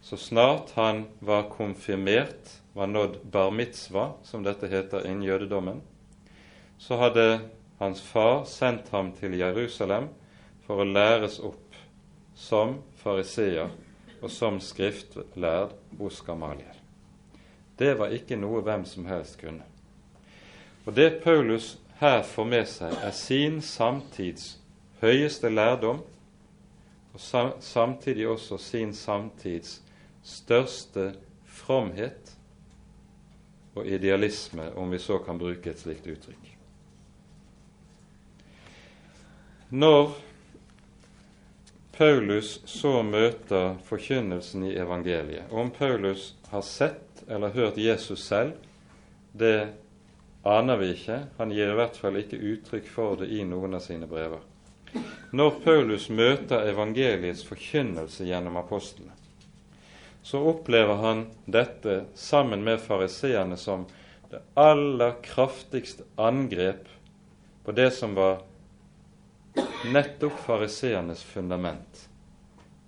så snart han var konfirmert, var nådd bar mitzvah, som dette heter innen jødedommen, så hadde hans far sendt ham til Jerusalem for å læres opp som fariseer og som skriftlærd hos Gamaliel. Det var ikke noe hvem som helst kunne. Og Det Paulus her får med seg, er sin samtids høyeste lærdom, og samtidig også sin samtids største fromhet og idealisme, om vi så kan bruke et slikt uttrykk. Når Paulus så møter forkynnelsen i evangeliet. Om Paulus har sett eller hørt Jesus selv, det aner vi ikke. Han gir i hvert fall ikke uttrykk for det i noen av sine brever. Når Paulus møter evangeliets forkynnelse gjennom apostlene, så opplever han dette sammen med fariseerne som det aller kraftigste angrep på det som var nettopp fariseernes fundament,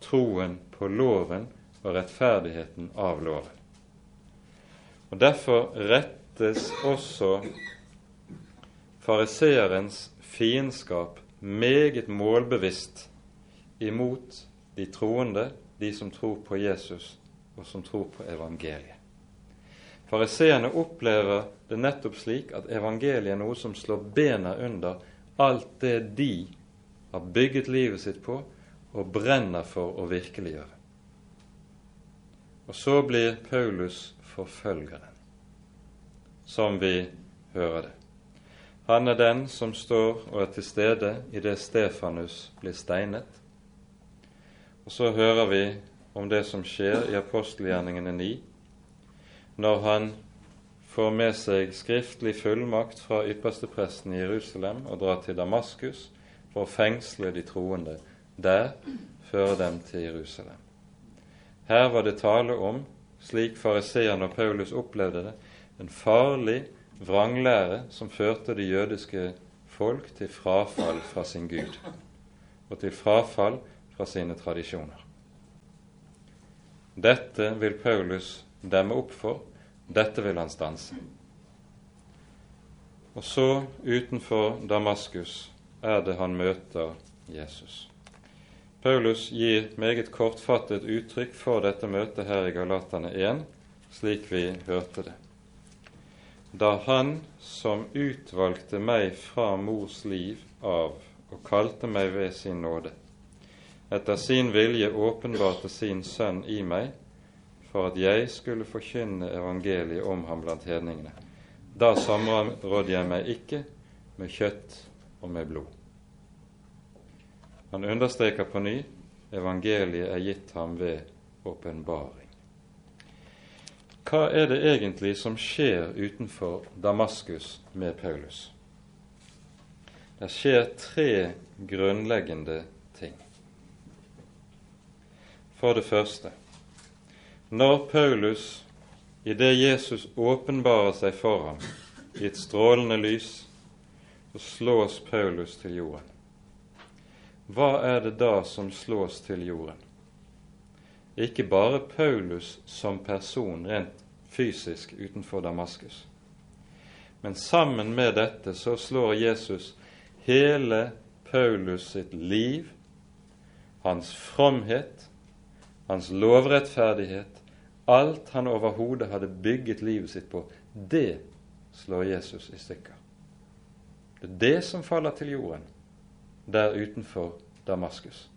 troen på loven og rettferdigheten av loven. Og Derfor rettes også fariseerens fiendskap meget målbevisst imot de troende, de som tror på Jesus og som tror på evangeliet. Fariseerne opplever det nettopp slik at evangeliet er noe som slår bena under alt det de har bygget livet sitt på og brenner for å virkeliggjøre. Og så blir Paulus forfølgeren, som vi hører det. Han er den som står og er til stede i det Stefanus blir steinet. Og så hører vi om det som skjer i apostelgjerningene 9, når han får med seg skriftlig fullmakt fra ypperstepresten i Jerusalem og drar til Damaskus for å fengsle de troende der, føre dem til Jerusalem. Her var det tale om, slik fariseerne og Paulus opplevde det, en farlig vranglære som førte det jødiske folk til frafall fra sin Gud og til frafall fra sine tradisjoner. Dette vil Paulus demme opp for dette vil han stanse. Og så, utenfor Damaskus, er det han møter Jesus. Paulus gir meget kortfattet uttrykk for dette møtet her i Galatane 1, slik vi hørte det. Da Han som utvalgte meg fra mors liv av og kalte meg ved sin nåde, etter sin vilje åpenbarte sin Sønn i meg, for at jeg skulle forkynne evangeliet om ham blant hedningene. Da samrådde jeg meg ikke med kjøtt og med blod. Han understreker på ny evangeliet er gitt ham ved åpenbaring. Hva er det egentlig som skjer utenfor Damaskus med Paulus? Det skjer tre grunnleggende ting. For det første når Paulus, i det Jesus åpenbarer seg for ham i et strålende lys, så slås Paulus til jorden. Hva er det da som slås til jorden? Ikke bare Paulus som person rent fysisk utenfor Damaskus. Men sammen med dette så slår Jesus hele Paulus sitt liv, hans fromhet, hans lovrettferdighet, alt han overhodet hadde bygget livet sitt på, det slår Jesus i stykker. Det er det som faller til jorden der utenfor Damaskus.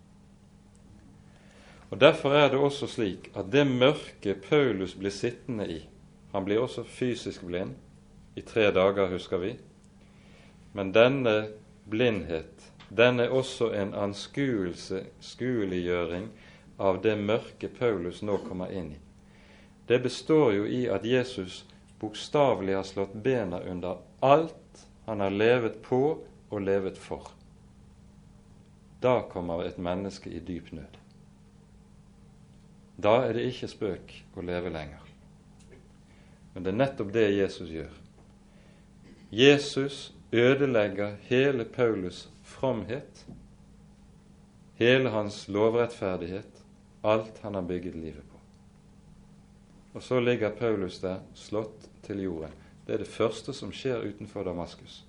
Og Derfor er det også slik at det mørket Paulus blir sittende i Han blir også fysisk blind i tre dager, husker vi. Men denne blindhet, den er også en anskueliggjøring av det mørke Paulus nå kommer inn i. Det består jo i at Jesus bokstavelig har slått bena under alt han har levet på og levet for. Da kommer et menneske i dyp nød. Da er det ikke spøk å leve lenger. Men det er nettopp det Jesus gjør. Jesus ødelegger hele Paulus fromhet, hele hans lovrettferdighet, alt han har bygget livet på. Og så ligger Paulus der, slått til jorden. Det er det første som skjer utenfor Damaskus.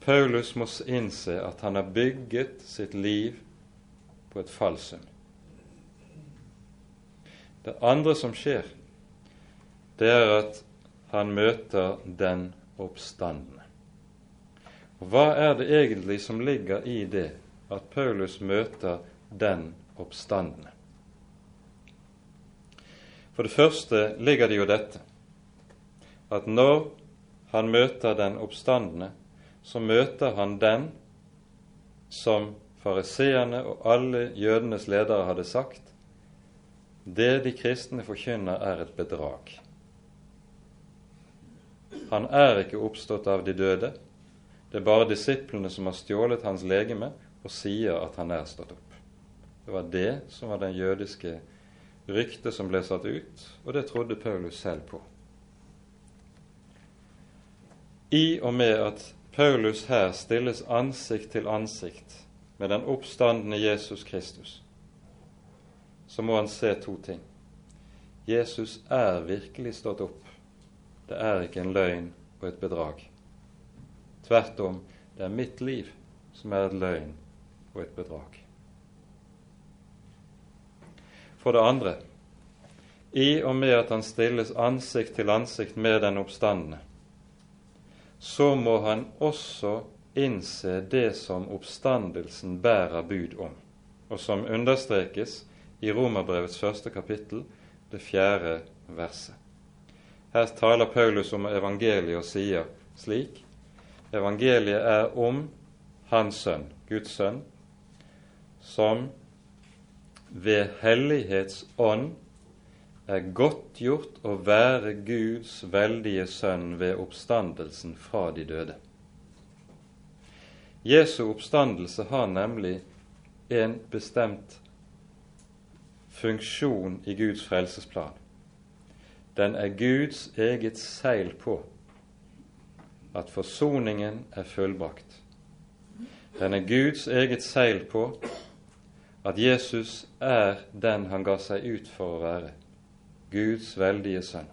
Paulus må innse at han har bygget sitt liv på et falsum. Det andre som skjer, det er at han møter den oppstandende. Og Hva er det egentlig som ligger i det at Paulus møter den oppstandende? For det første ligger det jo dette at når han møter den oppstandende, så møter han den som fariseerne og alle jødenes ledere hadde sagt det de kristne forkynner, er et bedrag. Han er ikke oppstått av de døde. Det er bare disiplene som har stjålet hans legeme og sier at han er stått opp. Det var det som var den jødiske ryktet som ble satt ut, og det trodde Paulus selv på. I og med at Paulus her stilles ansikt til ansikt med den oppstandende Jesus Kristus, så må han se to ting. Jesus er virkelig stått opp. Det er ikke en løgn og et bedrag. Tvert om, det er mitt liv som er et løgn og et bedrag. For det andre, i og med at han stilles ansikt til ansikt med den oppstandende, så må han også innse det som oppstandelsen bærer bud om, og som understrekes i Romerbrevets første kapittel, det fjerde verset. Her taler Paulus om evangeliet og sier slik Evangeliet er om Hans sønn, Guds sønn, som ved hellighets ånd er godtgjort å være Guds veldige sønn ved oppstandelsen fra de døde. Jesu oppstandelse har nemlig en bestemt funksjon i Guds frelsesplan. Den er Guds eget seil på at forsoningen er fullbrakt. Den er Guds eget seil på at Jesus er den han ga seg ut for å være, Guds veldige sønn.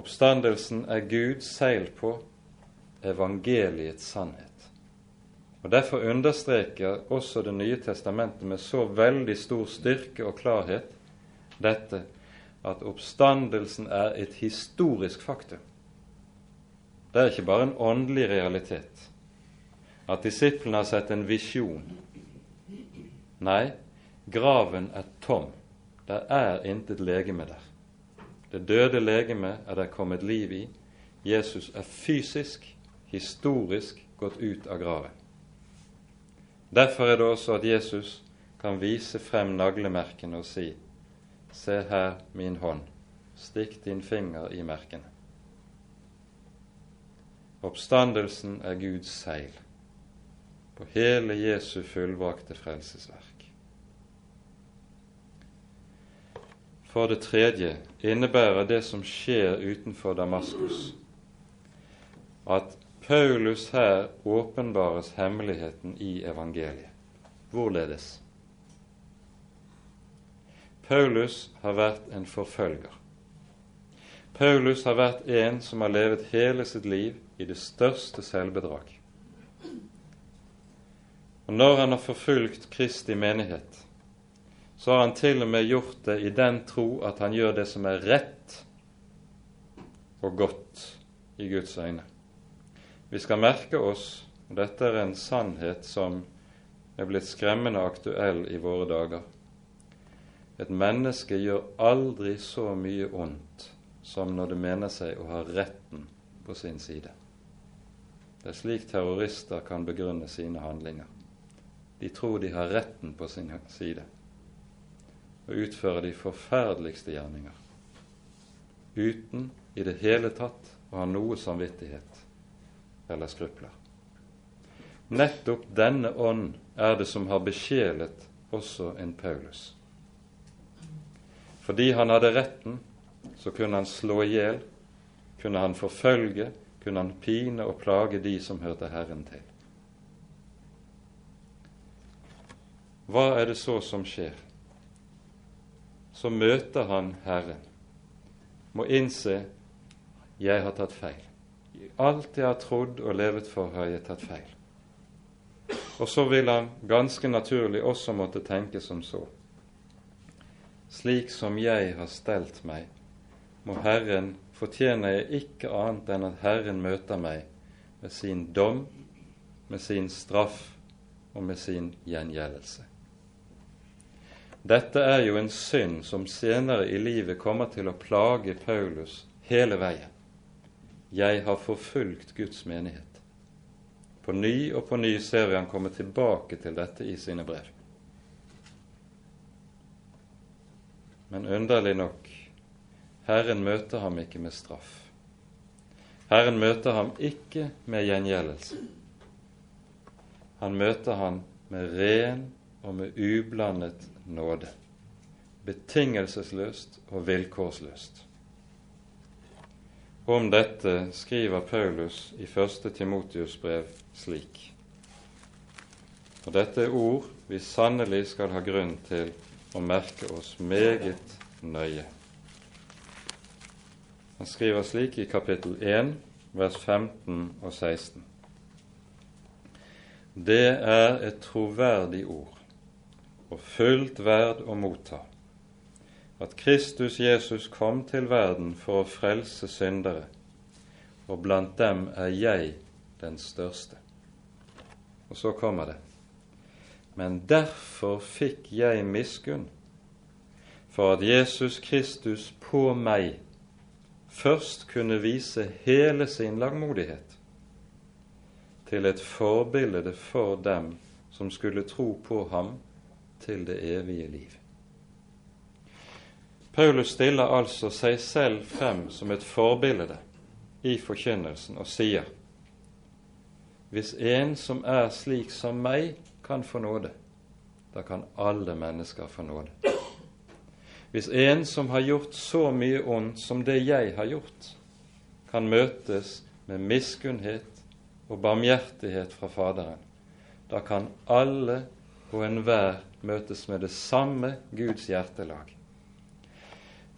Oppstandelsen er Guds seil på evangeliets sannhet. Og Derfor understreker også Det nye testamentet med så veldig stor styrke og klarhet dette at oppstandelsen er et historisk faktum. Det er ikke bare en åndelig realitet. At disiplene har sett en visjon. Nei, graven er tom. Der er intet legeme der. Det døde legeme er det kommet liv i. Jesus er fysisk, historisk gått ut av graven. Derfor er det også at Jesus kan vise frem naglemerkene og si:" Se her min hånd, stikk din finger i merkene. Oppstandelsen er Guds seil på hele Jesu fullvakte frelsesverk. For det tredje innebærer det som skjer utenfor Damaskus, at Paulus her åpenbares hemmeligheten i evangeliet. Hvorledes? Paulus har vært en forfølger. Paulus har vært en som har levet hele sitt liv i det største selvbedrag. Og når han har forfulgt Kristi menighet, så har han til og med gjort det i den tro at han gjør det som er rett og godt i Guds øyne. Vi skal merke oss, og dette er en sannhet som er blitt skremmende aktuell i våre dager, et menneske gjør aldri så mye ondt som når det mener seg å ha retten på sin side. Det er slik terrorister kan begrunne sine handlinger. De tror de har retten på sin side og utfører de forferdeligste gjerninger uten i det hele tatt å ha noe samvittighet eller skrupler. Nettopp denne ånd er det som har besjelet også en Paulus. Fordi han hadde retten, så kunne han slå i hjel, kunne han forfølge, kunne han pine og plage de som hørte Herren til. Hva er det så som skjer? Så møter han Herren, må innse jeg har tatt feil. Alt jeg har trodd og levet for, har jeg tatt feil. Og så vil han ganske naturlig også måtte tenke som så slik som jeg har stelt meg, må Herren fortjener jeg ikke annet enn at Herren møter meg med sin dom, med sin straff og med sin gjengjeldelse. Dette er jo en synd som senere i livet kommer til å plage Paulus hele veien. Jeg har forfulgt Guds menighet. På ny og på ny ser vi han komme tilbake til dette i sine brev. Men underlig nok, Herren møter ham ikke med straff. Herren møter ham ikke med gjengjeldelse. Han møter ham med ren og med ublandet nåde. Betingelsesløst og vilkårsløst. Om dette skriver Paulus i 1. Timotius brev slik. Og dette er ord vi sannelig skal ha grunn til å merke oss meget nøye. Han skriver slik i kapittel 1, vers 15 og 16. Det er et troverdig ord og fullt verd å motta at Kristus Jesus kom til verden for å frelse syndere, og blant dem er jeg den største. Og så kommer det men derfor fikk jeg miskunn for at Jesus Kristus på meg først kunne vise hele sin langmodighet til et forbilde for dem som skulle tro på ham til det evige liv. Paulus stiller altså seg selv frem som et forbilde i forkynnelsen og sier hvis en som er slik som meg, kan få nåde, da kan alle mennesker få nåde. Hvis en som har gjort så mye ondt som det jeg har gjort, kan møtes med miskunnhet og barmhjertighet fra Faderen, da kan alle og enhver møtes med det samme Guds hjertelag.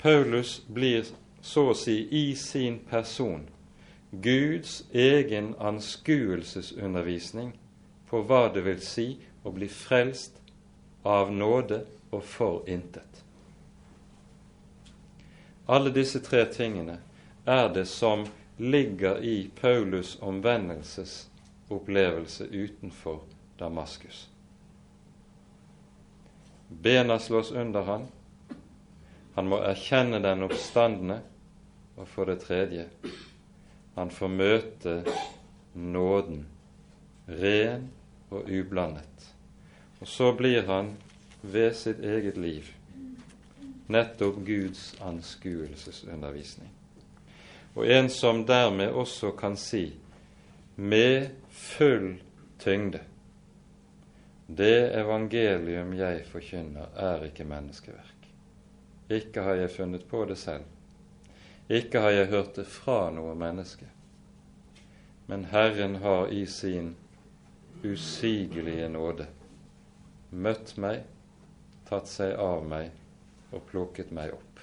Paulus blir så å si i sin person Guds egen anskuelsesundervisning på hva det vil si å bli frelst av nåde og for intet. Alle disse tre tingene er det som ligger i Paulus' omvendelsesopplevelse utenfor Damaskus. Bena slås under han. Han må erkjenne den oppstandende. Og for det tredje han får møte nåden, ren og ublandet. Og så blir han ved sitt eget liv nettopp Guds anskuelsesundervisning. Og en som dermed også kan si med full tyngde det evangelium jeg forkynner, er ikke menneskeverk. Ikke har jeg funnet på det selv. Ikke har jeg hørt det fra noe menneske. Men Herren har i sin usigelige nåde møtt meg, tatt seg av meg og plukket meg opp.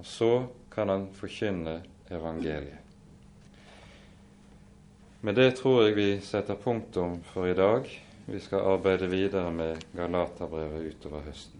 Og så kan han forkynne evangeliet. Med det tror jeg vi setter punktum for i dag. Vi skal arbeide videre med Galaterbrevet utover høsten.